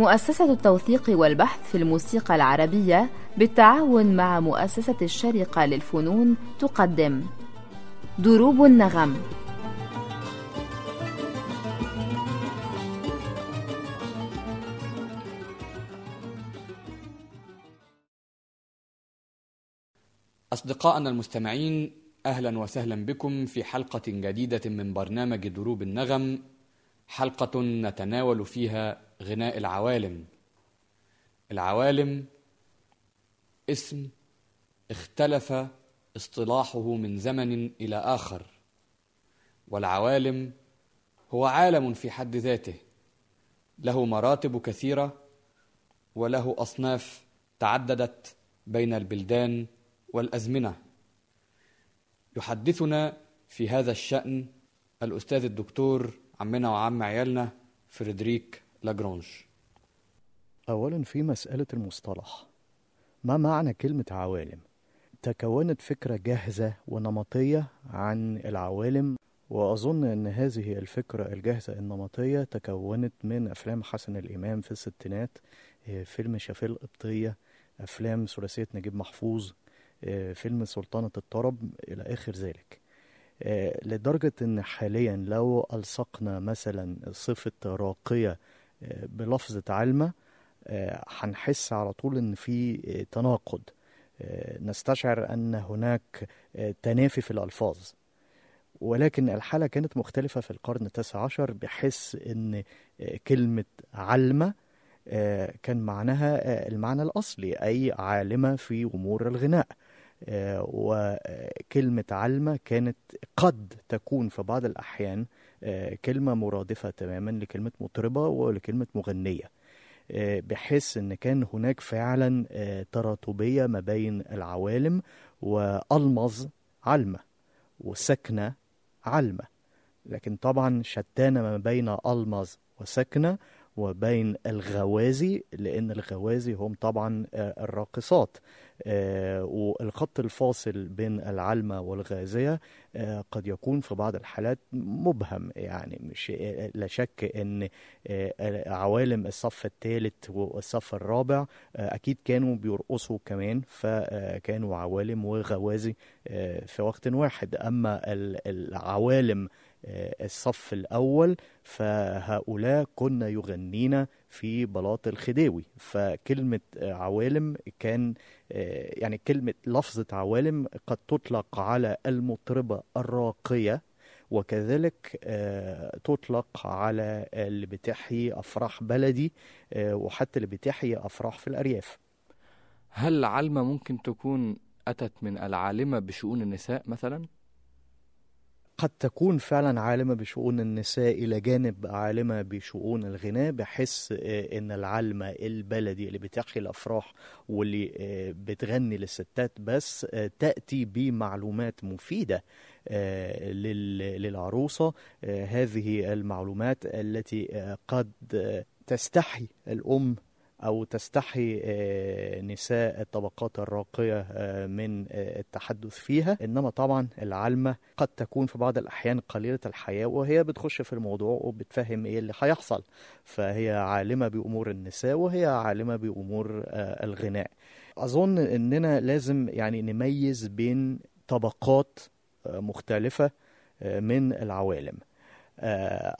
مؤسسة التوثيق والبحث في الموسيقى العربية بالتعاون مع مؤسسة الشارقة للفنون تقدم. دروب النغم. أصدقائنا المستمعين أهلا وسهلا بكم في حلقة جديدة من برنامج دروب النغم حلقة نتناول فيها غناء العوالم. العوالم اسم اختلف اصطلاحه من زمن إلى آخر. والعوالم هو عالم في حد ذاته. له مراتب كثيرة وله أصناف تعددت بين البلدان والأزمنة. يحدثنا في هذا الشأن الأستاذ الدكتور عمنا وعم عيالنا فريدريك لاجرونج أولا في مسألة المصطلح. ما معنى كلمة عوالم؟ تكونت فكرة جاهزة ونمطية عن العوالم وأظن أن هذه الفكرة الجاهزة النمطية تكونت من أفلام حسن الإمام في الستينات فيلم شافيل القبطية أفلام ثلاثية نجيب محفوظ فيلم سلطنة الطرب إلى آخر ذلك. لدرجة أن حاليا لو ألصقنا مثلا صفة راقية بلفظة علمة هنحس على طول أن في تناقض. نستشعر أن هناك تنافي في الألفاظ. ولكن الحالة كانت مختلفة في القرن التاسع عشر بحيث أن كلمة علمة كان معناها المعنى الأصلي أي عالمة في أمور الغناء. وكلمة علمة كانت قد تكون في بعض الأحيان كلمة مرادفة تماما لكلمة مطربة ولكلمة مغنية بحيث أن كان هناك فعلا تراتبية ما بين العوالم وألمظ علمة وسكنة علمة. لكن طبعا شتان ما بين ألمظ وسكنة وبين الغوازي لأن الغوازي هم طبعا الراقصات. والخط الفاصل بين العلمة والغازية قد يكون في بعض الحالات مبهم. يعني مش لا شك إن عوالم الصف الثالث والصف الرابع أكيد كانوا بيرقصوا كمان فكانوا عوالم وغوازي في وقت واحد. أما العوالم الصف الأول فهؤلاء كنا يغنين في بلاط الخديوي فكلمة عوالم كان يعني كلمة لفظة عوالم قد تطلق على المطربة الراقية وكذلك تطلق على اللي بتحيي أفراح بلدي وحتى اللي بتحيي أفراح في الأرياف هل العلمة ممكن تكون أتت من العالمة بشؤون النساء مثلاً؟ قد تكون فعلا عالمة بشؤون النساء إلى جانب عالمة بشؤون الغناء بحس إن العالمة البلدي اللي بتحيي الأفراح واللي بتغني للستات بس تأتي بمعلومات مفيدة للعروسة. هذه المعلومات التي قد تستحي الأم أو تستحي نساء الطبقات الراقية من التحدث فيها. إنما طبعا العلمة قد تكون في بعض الأحيان قليلة الحياة وهي بتخش في الموضوع وبتفهم إيه اللي هيحصل. فهي عالمة بأمور النساء وهي عالمة بأمور الغناء. أظن إننا لازم يعني نميز بين طبقات مختلفة من العوالم.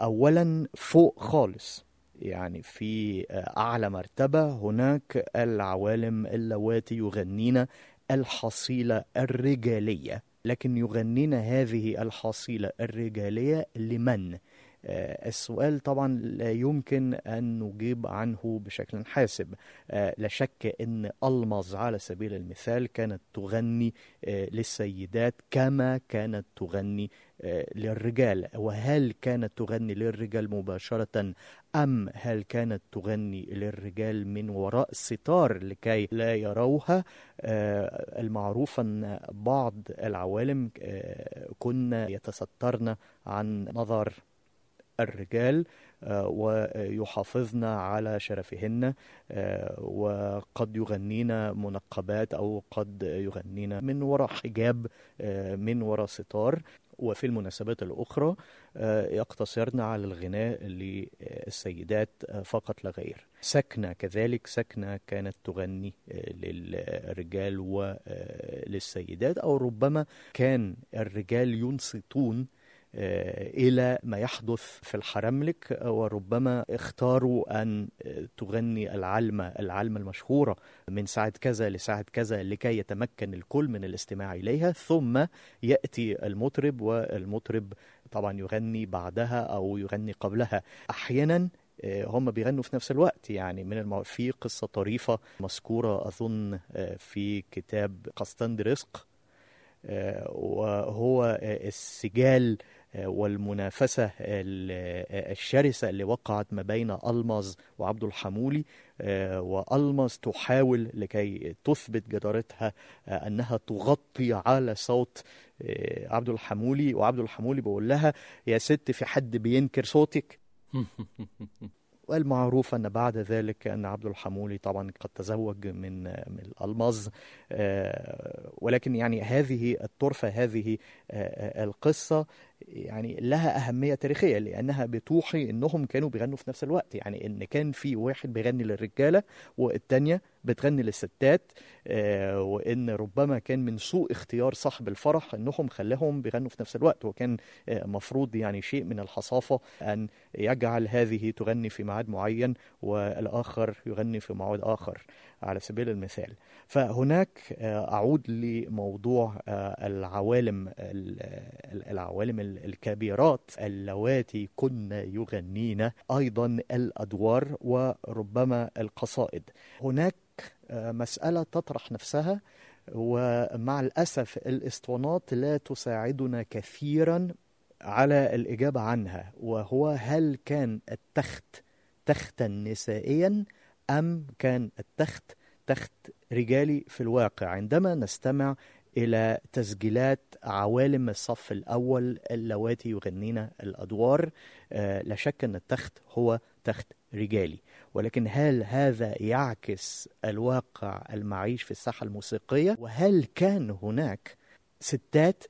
أولا فوق خالص. يعني في أعلى مرتبة. هناك العوالم اللواتي يغنين الحصيلة الرجالية. لكن يغنين هذه الحصيلة الرجالية لمن؟ السؤال طبعا لا يمكن أن نجيب عنه بشكل حاسب. لا شك أن ألمظ على سبيل المثال كانت تغني للسيدات كما كانت تغني للرجال. وهل كانت تغني للرجال مباشرة أم هل كانت تغني للرجال من وراء الستار لكي لا يروها؟ المعروف أن بعض العوالم كنا يتسترن عن نظر الرجال ويحافظن على شرفهن وقد يغنين منقبات أو قد يغنين من وراء حجاب من وراء ستار. وفي المناسبات الأخرى آه، يقتصرن على الغناء للسيدات آه، فقط لا غير. سكنة كذلك سكنة كانت تغني آه، للرجال وللسيدات أو ربما كان الرجال ينصتون آه، إلى ما يحدث في الحرملك وربما اختاروا أن آه، تغني العلمة العلمة المشهورة من ساعة كذا لساعة كذا لكي يتمكن الكل من الاستماع إليها ثم يأتي المطرب والمطرب طبعا يغني بعدها أو يغني قبلها. أحيانا آه، هم بيغنوا في نفس الوقت يعني من المو... في قصة طريفة مذكورة أظن آه، في كتاب قسطند رزق وهو آه، السجال آه، والمنافسة ال- آه، الشرسة اللي وقعت ما بين ألماظ وعبد الحمولي وألماظ تحاول لكي تثبت جدارتها أنها تغطي على صوت عبد الحمولي. وعبد الحمولي بيقول لها يا ست في حد بينكر صوتك؟ والمعروف أن بعد ذلك أن عبد الحمولي طبعا قد تزوج من من آه، ولكن يعني هذه الطرفة هذه القصة يعني لها أهمية تاريخية لأنها بتوحي أنهم كانوا بيغنوا في نفس الوقت. يعني أن كان في واحد بيغني للرجالة والتانية بتغني للستات آه، وأن ربما كان من سوء اختيار صاحب الفرح أنهم خلاهم بيغنوا في نفس الوقت. وكان آه، مفروض يعني شيء من الحصافة أن يجعل هذه تغني في ميعاد معين والآخر يغني في موعد آخر. على سبيل المثال. فهناك آه، أعود لموضوع آه، العوالم ال- ال- العوالم ال- الكبيرات اللواتي كن يغنين أيضا الأدوار وربما القصائد. هناك آه، مسألة تطرح نفسها ومع الأسف الإسطوانات لا تساعدنا كثيرا على الإجابة عنها وهو هل كان التخت تختا نسائيا أم كان التخت تخت رجالي في الواقع. عندما نستمع إلى تسجيلات عوالم الصف الأول اللواتي يغنين الأدوار آه، لا شك أن التخت هو تخت رجالي. ولكن هل هذا يعكس الواقع المعيش في الساحة الموسيقية؟ وهل كان هناك ستات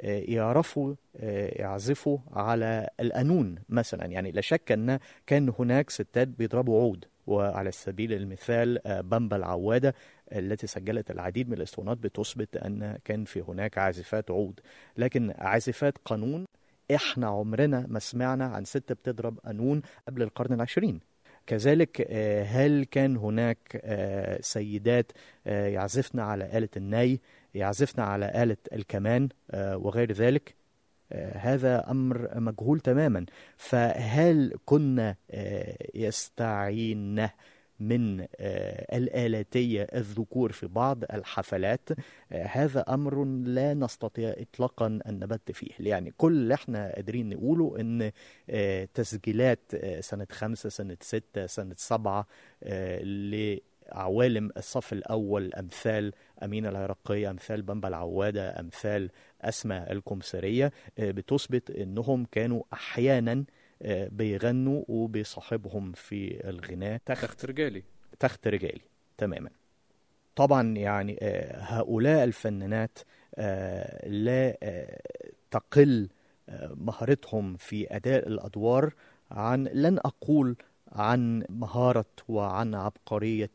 آه، يعرفوا آه، يعزفوا على القانون مثلا؟ يعني لا شك أن كان هناك ستات بيضربوا عود. وعلى سبيل المثال آه، بامبا العوادة التي سجلت العديد من الاسطوانات بتثبت أن كان في هناك عازفات عود. لكن عازفات قانون إحنا عمرنا ما سمعنا عن ست بتضرب قانون قبل القرن العشرين. كذلك آه، هل كان هناك آه، سيدات يعزفن على آلة الناي يعزفن على آلة الكمان وغير ذلك؟ هذا أمر مجهول تماما. فهل كنا آه، يستعين من آه، الآلاتية الذكور في بعض الحفلات؟ آه، هذا أمر لا نستطيع إطلاقا أن نبت فيه. يعني كل اللي إحنا قادرين نقوله أن تسجيلات سنة خمسة سنة ستة سنة سبعة لعوالم الصف الأول أمثال أمينة العراقية أمثال بامبا العوادة أمثال أسماء الكمثرية آه، بتثبت أنهم كانوا أحيانا آه، بيغنوا وبيصاحبهم في الغناء. تخت تخت رجالي. تخت رجالي تماما. طبعا يعني آه، هؤلاء الفنانات لا تقل مهارتهم في أداء الأدوار عن لن أقول عن مهارة وعن عبقرية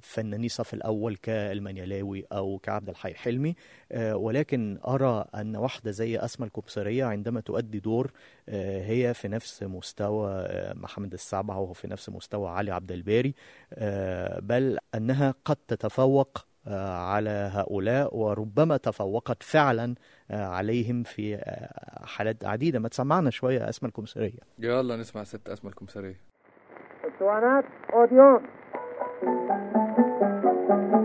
فناني الصف الأول كالمنيلاوي أو كعبد الحي حلمي. آه، ولكن أرى أن واحدة زي أسماء الكبسرية عندما تؤدي دور آه، هي في نفس مستوى آه، محمد السبعة وهو في نفس مستوى علي عبد الباري. بل أنها قد تتفوق على هؤلاء وربما تفوقت فعلا عليهم في حالات عديدة. ما تسمعنا شوية أسماء الكمثرية يلا نسمع ست أسماء الكمثرية اسطوانات اوديون ما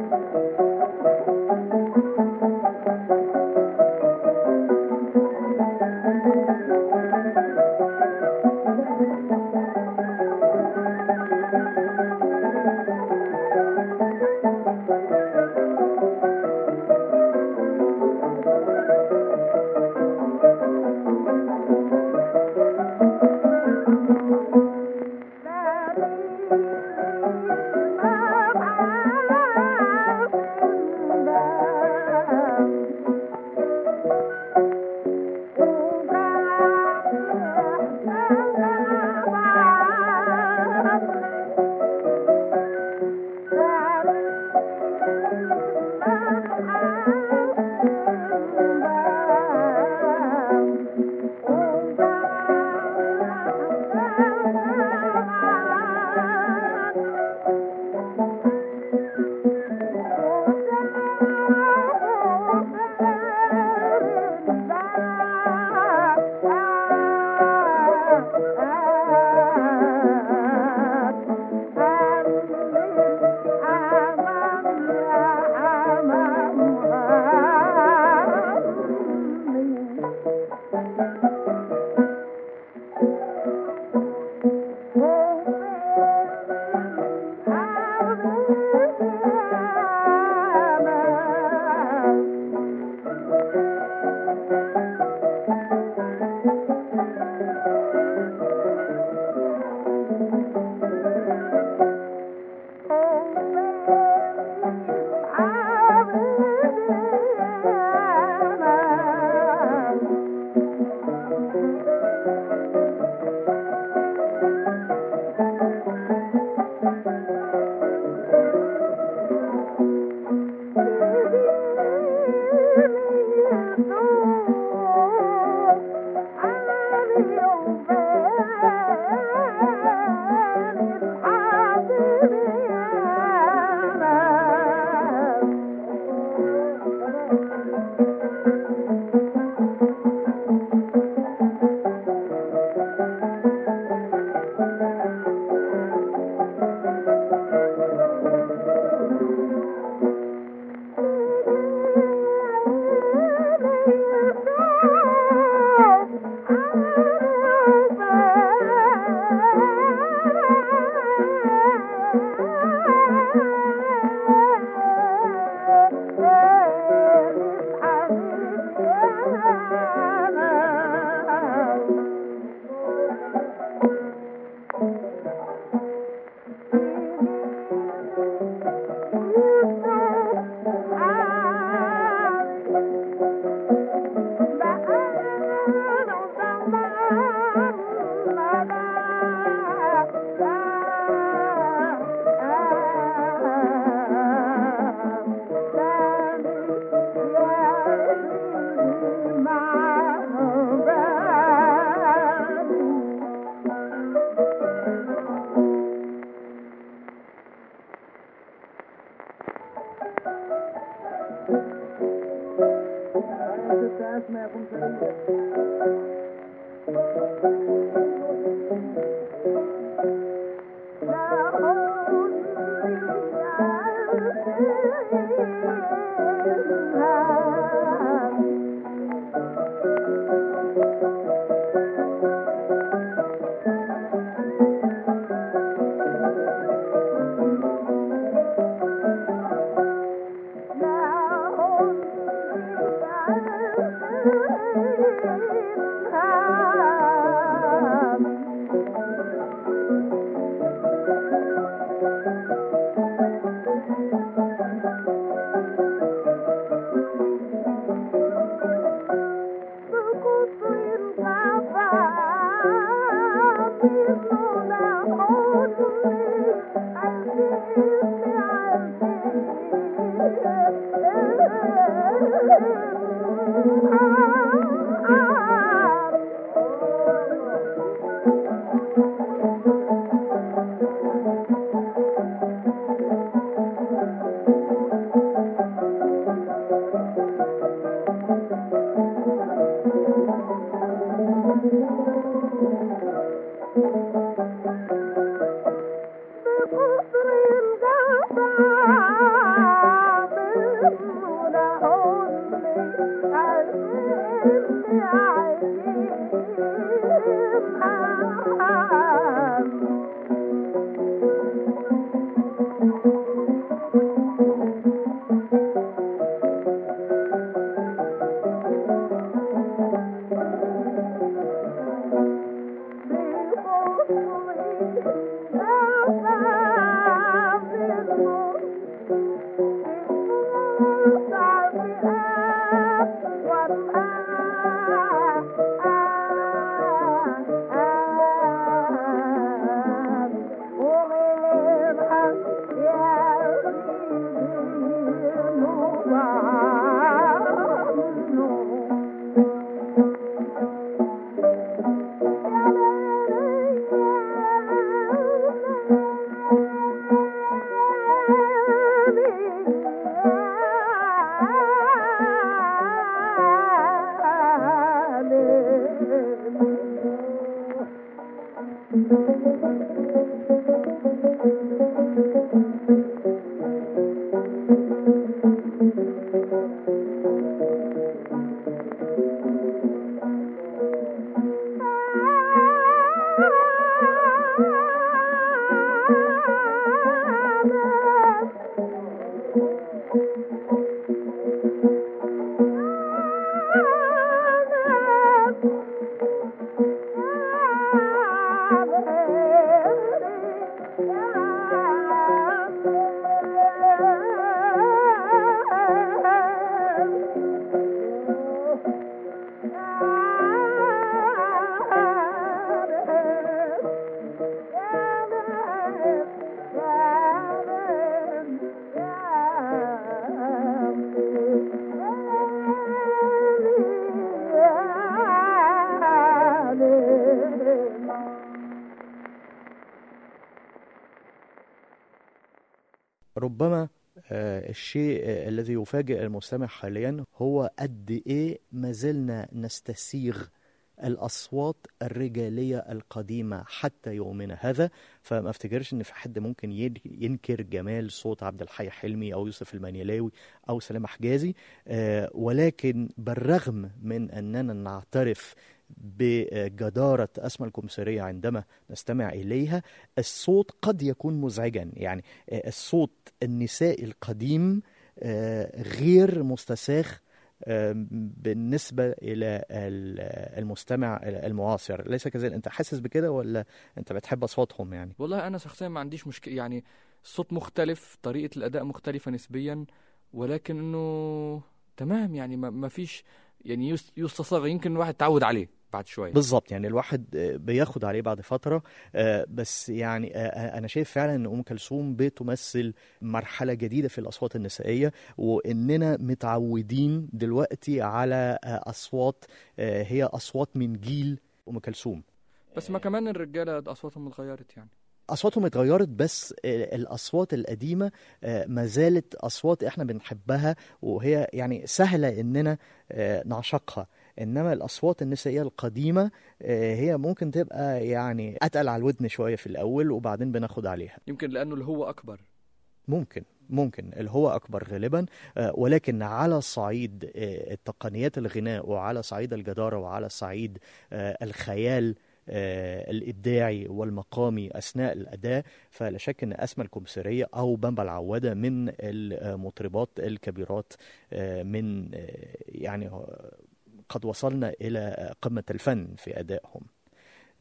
الشيء آه، الذي يفاجئ المستمع حاليا هو قد إيه ما زلنا نستسيغ الأصوات الرجالية القديمة حتى يومنا هذا. فما افتكرش إن في حد ممكن ينكر جمال صوت عبد الحي حلمي أو يوسف المنيلاوي أو سلام حجازي آه، ولكن بالرغم من أننا نعترف بجدارة أسمى الكمثرية عندما نستمع إليها الصوت قد يكون مزعجا. يعني آه، الصوت النسائي القديم آه، غير مستساغ آه، بالنسبة إلى ال- المستمع المعاصر. ليس كذلك. أنت حاسس بكده ولا أنت بتحب أصواتهم يعني؟ والله أنا شخصيا ما عنديش مشكلة. يعني الصوت مختلف طريقة الأداء مختلفة نسبيا ولكن إنه تمام. يعني ما فيش يعني يس- يستصاغ يمكن الواحد تعود عليه. بعد شوية. بالظبط يعني الواحد آه، بياخد عليه بعد فترة آه، بس يعني آه، أنا شايف فعلا إن أم كلثوم بتمثل مرحلة جديدة في الأصوات النسائية وإننا متعودين دلوقتي على أصوات آه، هي أصوات من جيل أم كلثوم. بس ما كمان الرجالة أصواتهم اتغيرت يعني. أصواتهم اتغيرت بس الأصوات القديمة ما زالت أصوات إحنا بنحبها وهي يعني سهلة إننا نعشقها. إنما الأصوات النسائية القديمة آه، هي ممكن تبقى يعني أتقل على الودن شوية في الأول وبعدين بناخد عليها. يمكن لأنه اللي هو أكبر. ممكن ممكن اللي هو أكبر غالبا آه، ولكن على صعيد آه، التقنيات الغناء وعلى صعيد الجدارة وعلى صعيد الخيال الإبداعي والمقامي أثناء الأداء فلا شك إن أسمى الكمثريه أو بامبا العوادة من المطربات الكبيرات من يعني قد وصلنا إلى قمة الفن في أدائهم.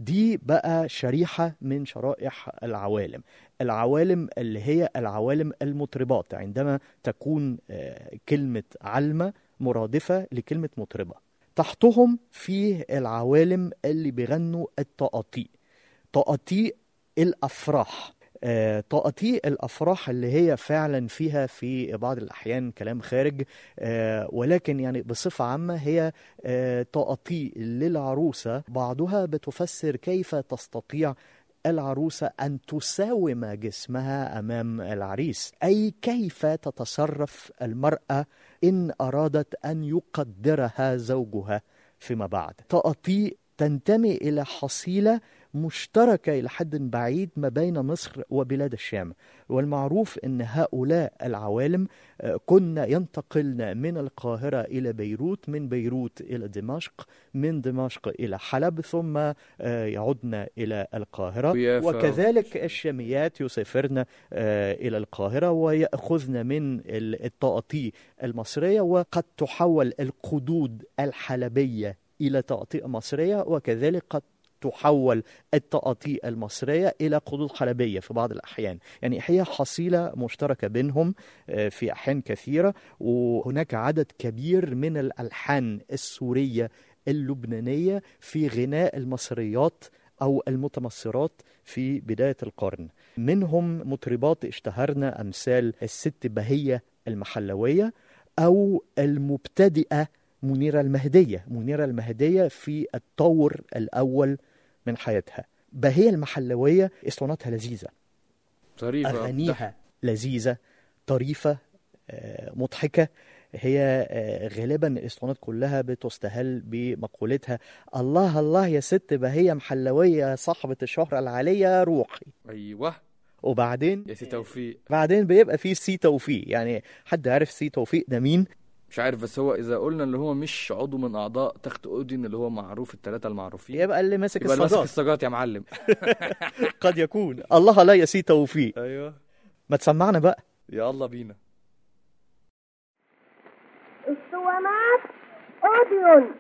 دي بقى شريحة من شرائح العوالم. العوالم اللي هي العوالم المطربات عندما تكون آه، كلمة علمة مرادفة لكلمة مطربة. تحتهم في العوالم اللي بيغنوا التقاطيع تقاطيع الأفراح. آه، تقاطيع الأفراح اللي هي فعلا فيها في بعض الأحيان كلام خارج آه، ولكن يعني بصفة عامة هي آه، تقاطيع للعروسة. بعضها بتفسر كيف تستطيع العروسة أن تساوم جسمها أمام العريس أي كيف تتصرف المرأة إن أرادت أن يقدرها زوجها فيما بعد. تقاطيع تنتمي إلى حصيلة مشتركة إلى حد بعيد ما بين مصر وبلاد الشام والمعروف أن هؤلاء العوالم آه، كنا ينتقلن من القاهرة إلى بيروت من بيروت إلى دمشق من دمشق إلى حلب ثم آه، يعودن إلى القاهرة. وكذلك الشاميات يسافرن آه، إلى القاهرة ويأخذن من ال- التقاطيع المصرية وقد تحول القدود الحلبية إلى تقاطيع مصرية وكذلك قد تحول التقاطيع المصرية إلى قدود حلبية في بعض الأحيان. يعني هي حصيلة مشتركة بينهم آه، في أحيان كثيرة وهناك عدد كبير من الألحان السورية اللبنانية في غناء المصريات أو المتمصرات في بداية القرن. منهم مطربات اشتهرنا أمثال الست بهية المحلوية أو المبتدئة منيرة المهدية. منيرة المهدية في الطور الأول من حياتها. بهية المحلاوية إسطواناتها لذيذة. ظريفه أغانيها لذيذة طريفة آه، مضحكة. هي آه، غالبا الإسطوانات كلها بتستهل بمقولتها الله الله يا ست بهية المحلاوية صاحبة الشهرة العالية روحي. أيوه. وبعدين؟ يا سي توفيق. بعدين بيبقى في سي توفيق. يعني حد عارف سي توفيق ده مين؟ مش عارف بس هو إذا قلنا اللي هو مش عضو من أعضاء تخت أوديون اللي هو معروف الثلاثه المعروفين. يبقى اللي ماسك يبقى اللي ماسك الصاجات الصاجات يا معلم. قد يكون. الله لا يا سي توفيق. أيوه. ما تسمعنا بقى. يلا بينا. اسطوانات اوديون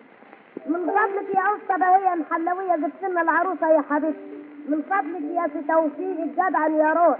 من فضلك يا اسطى بهية محلاوية جبت لنا العروسة يا حبيبتي من فضلك يا سي توفيق الجدع يا روح.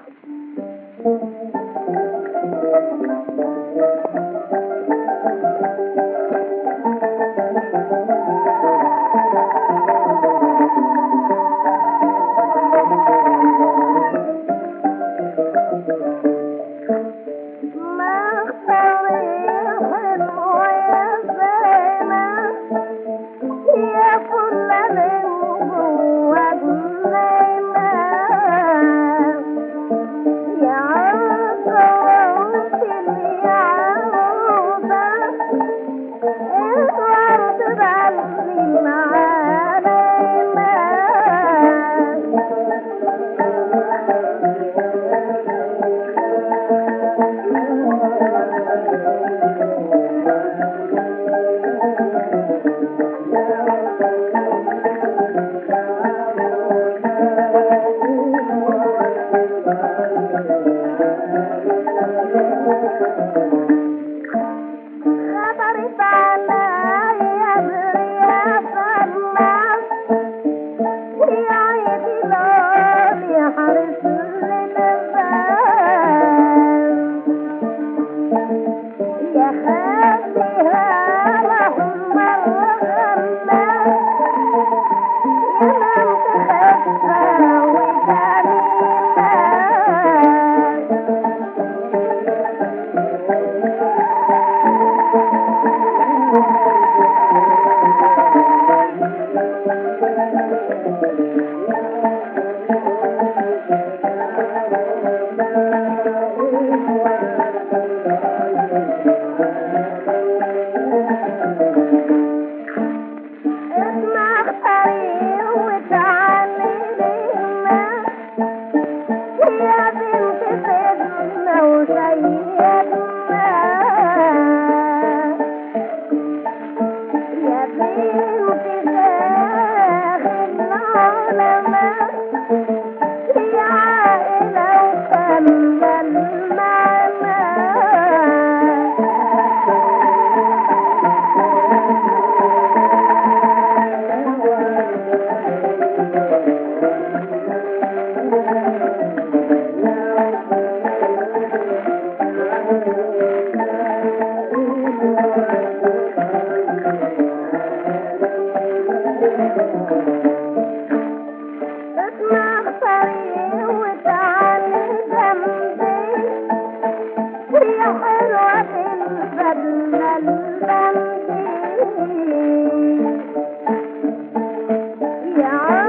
يا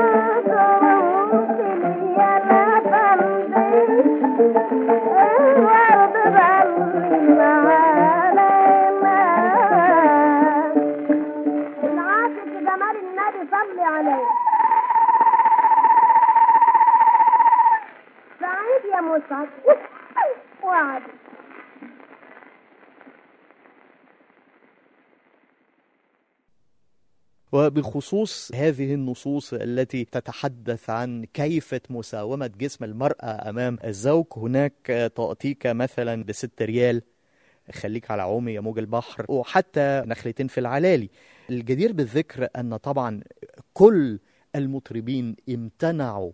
وبخصوص هذه النصوص التي تتحدث عن كيفة مساومة جسم المرأة أمام الزوج. هناك تأتيك مثلا بست ريال. خليك على عومي يا موج البحر. وحتى نخلتين في العلالي. الجدير بالذكر أن طبعا كل المطربين امتنعوا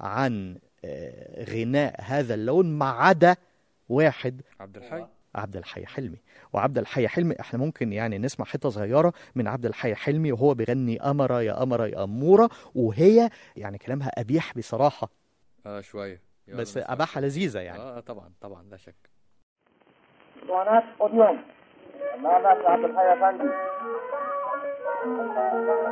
عن آه، غناء هذا اللون ما عدا واحد. عبد الحي. عبد الحي حلمي. وعبد الحي حلمي إحنا ممكن يعني نسمع حتة صغيرة من عبد الحي حلمي وهو بيغني قمره يا قمره يا اموره وهي يعني كلامها قبيح بصراحة. آه شوية. يلا بس نسمع. أباحة لذيذة يعني. آه طبعا طبعا لا شك. امامك عبد الحي افندي أمر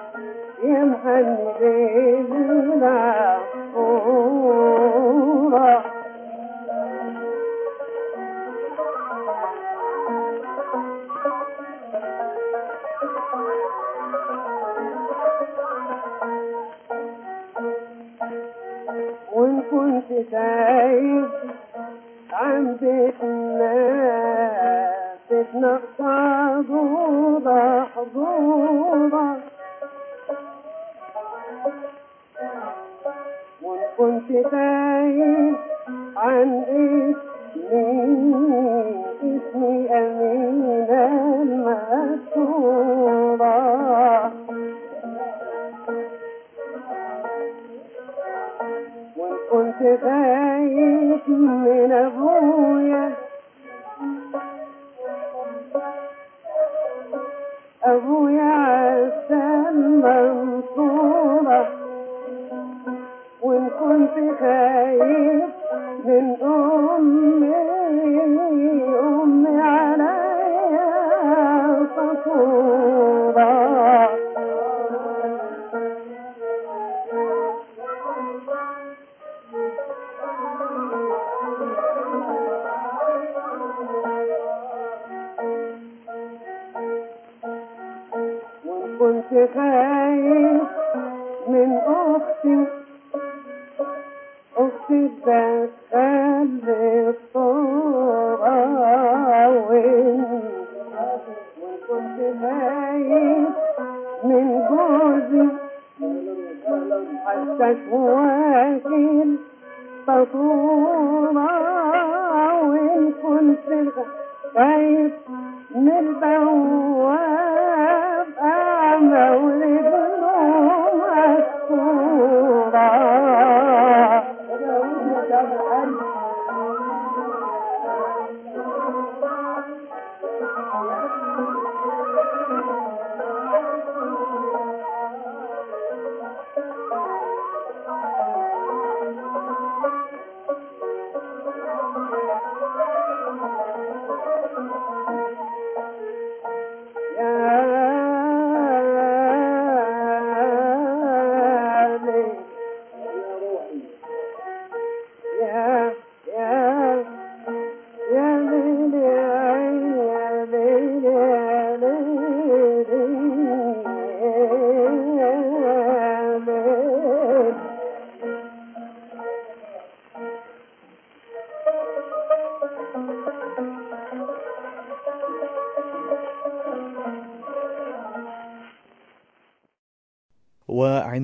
تايه عن بيتنا بيتنا حضورة حضورة كنت تايه عن اسمي اسمي أمينة المأسورة وإن كنت خايف aí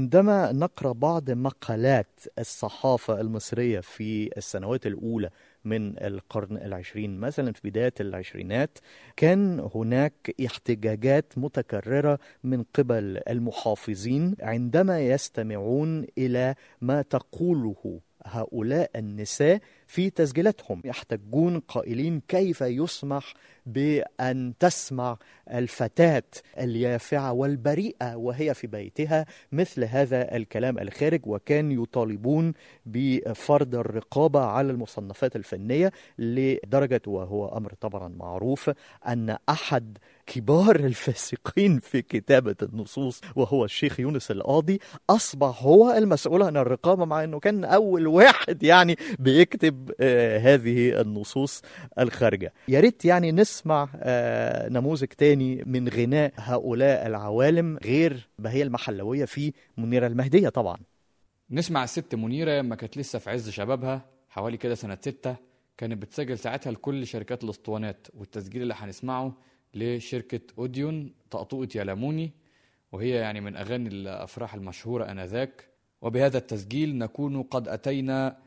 وعندما نقرأ بعض مقالات الصحافة المصرية في السنوات الأولى من القرن العشرين مثلا في بداية العشرينات كان هناك احتجاجات متكررة من قبل المحافظين عندما يستمعون إلى ما تقوله هؤلاء النساء في تسجيلاتهم. يحتجون قائلين كيف يسمح بأن تسمع الفتاة اليافعة والبريئة وهي في بيتها مثل هذا الكلام الخارج وكان يطالبون بفرض الرقابة على المصنفات الفنية لدرجة وهو أمر طبعا معروف أن أحد كبار الفاسقين في كتابة النصوص وهو الشيخ يونس القاضي. أصبح هو المسؤول عن الرقابة مع أنه كان أول واحد يعني بيكتب آه هذه النصوص الخارجة. يا ريت يعني نسمع آه نموذج تاني من غناء هؤلاء العوالم غير بهية المحلوية في منيرة المهدية طبعا. نسمع الست منيرة لما كانت لسه في عز شبابها حوالي كده سنة ستة كانت بتسجل ساعتها لكل شركات الاسطوانات والتسجيل اللي هنسمعه لشركة أوديون طقطوقة يا لاموني وهي يعني من أغاني الأفراح المشهورة آنذاك. وبهذا التسجيل نكون قد أتينا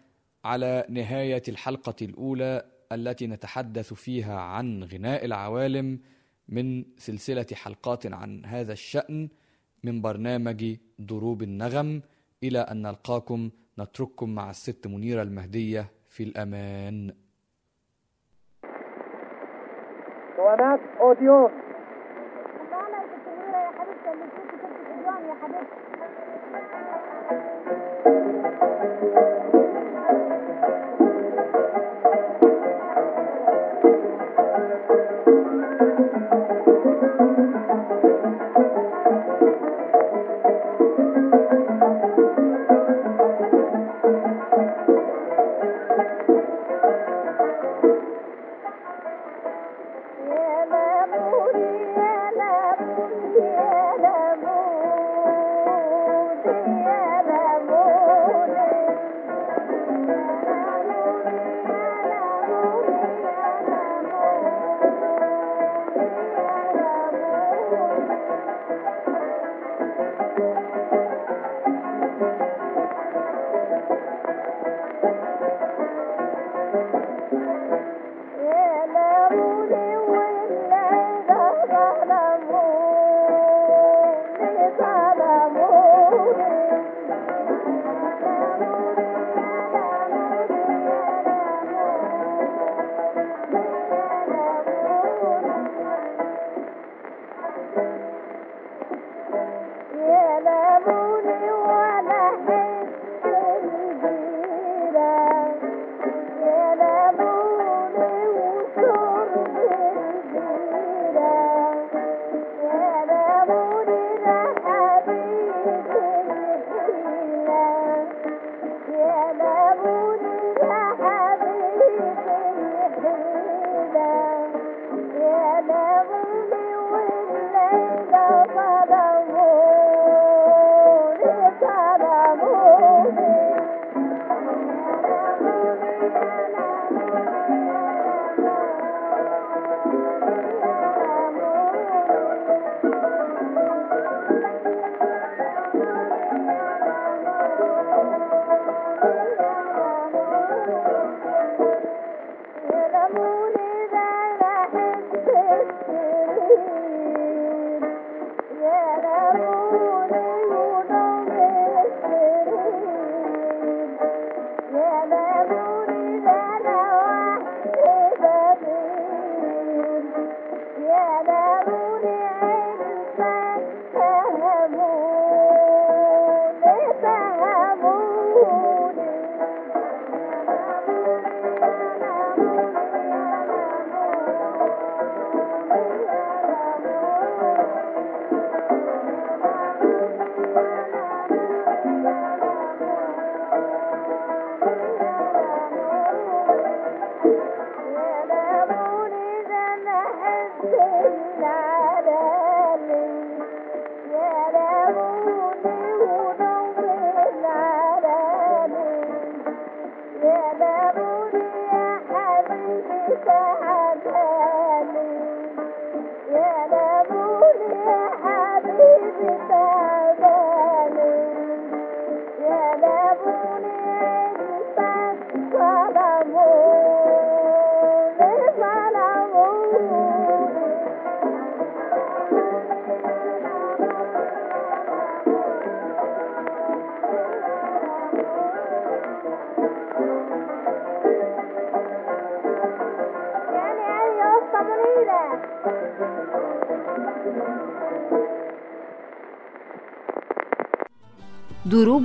على نهاية الحلقة الأولى التي نتحدث فيها عن غناء العوالم من سلسلة حلقات عن هذا الشأن من برنامج ضروب النغم. إلى أن نلقاكم نترككم مع الست منيرة المهدية. في الأمان. اسطوانات اوديون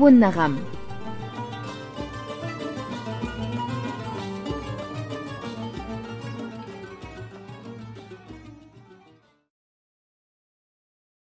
دروب النغم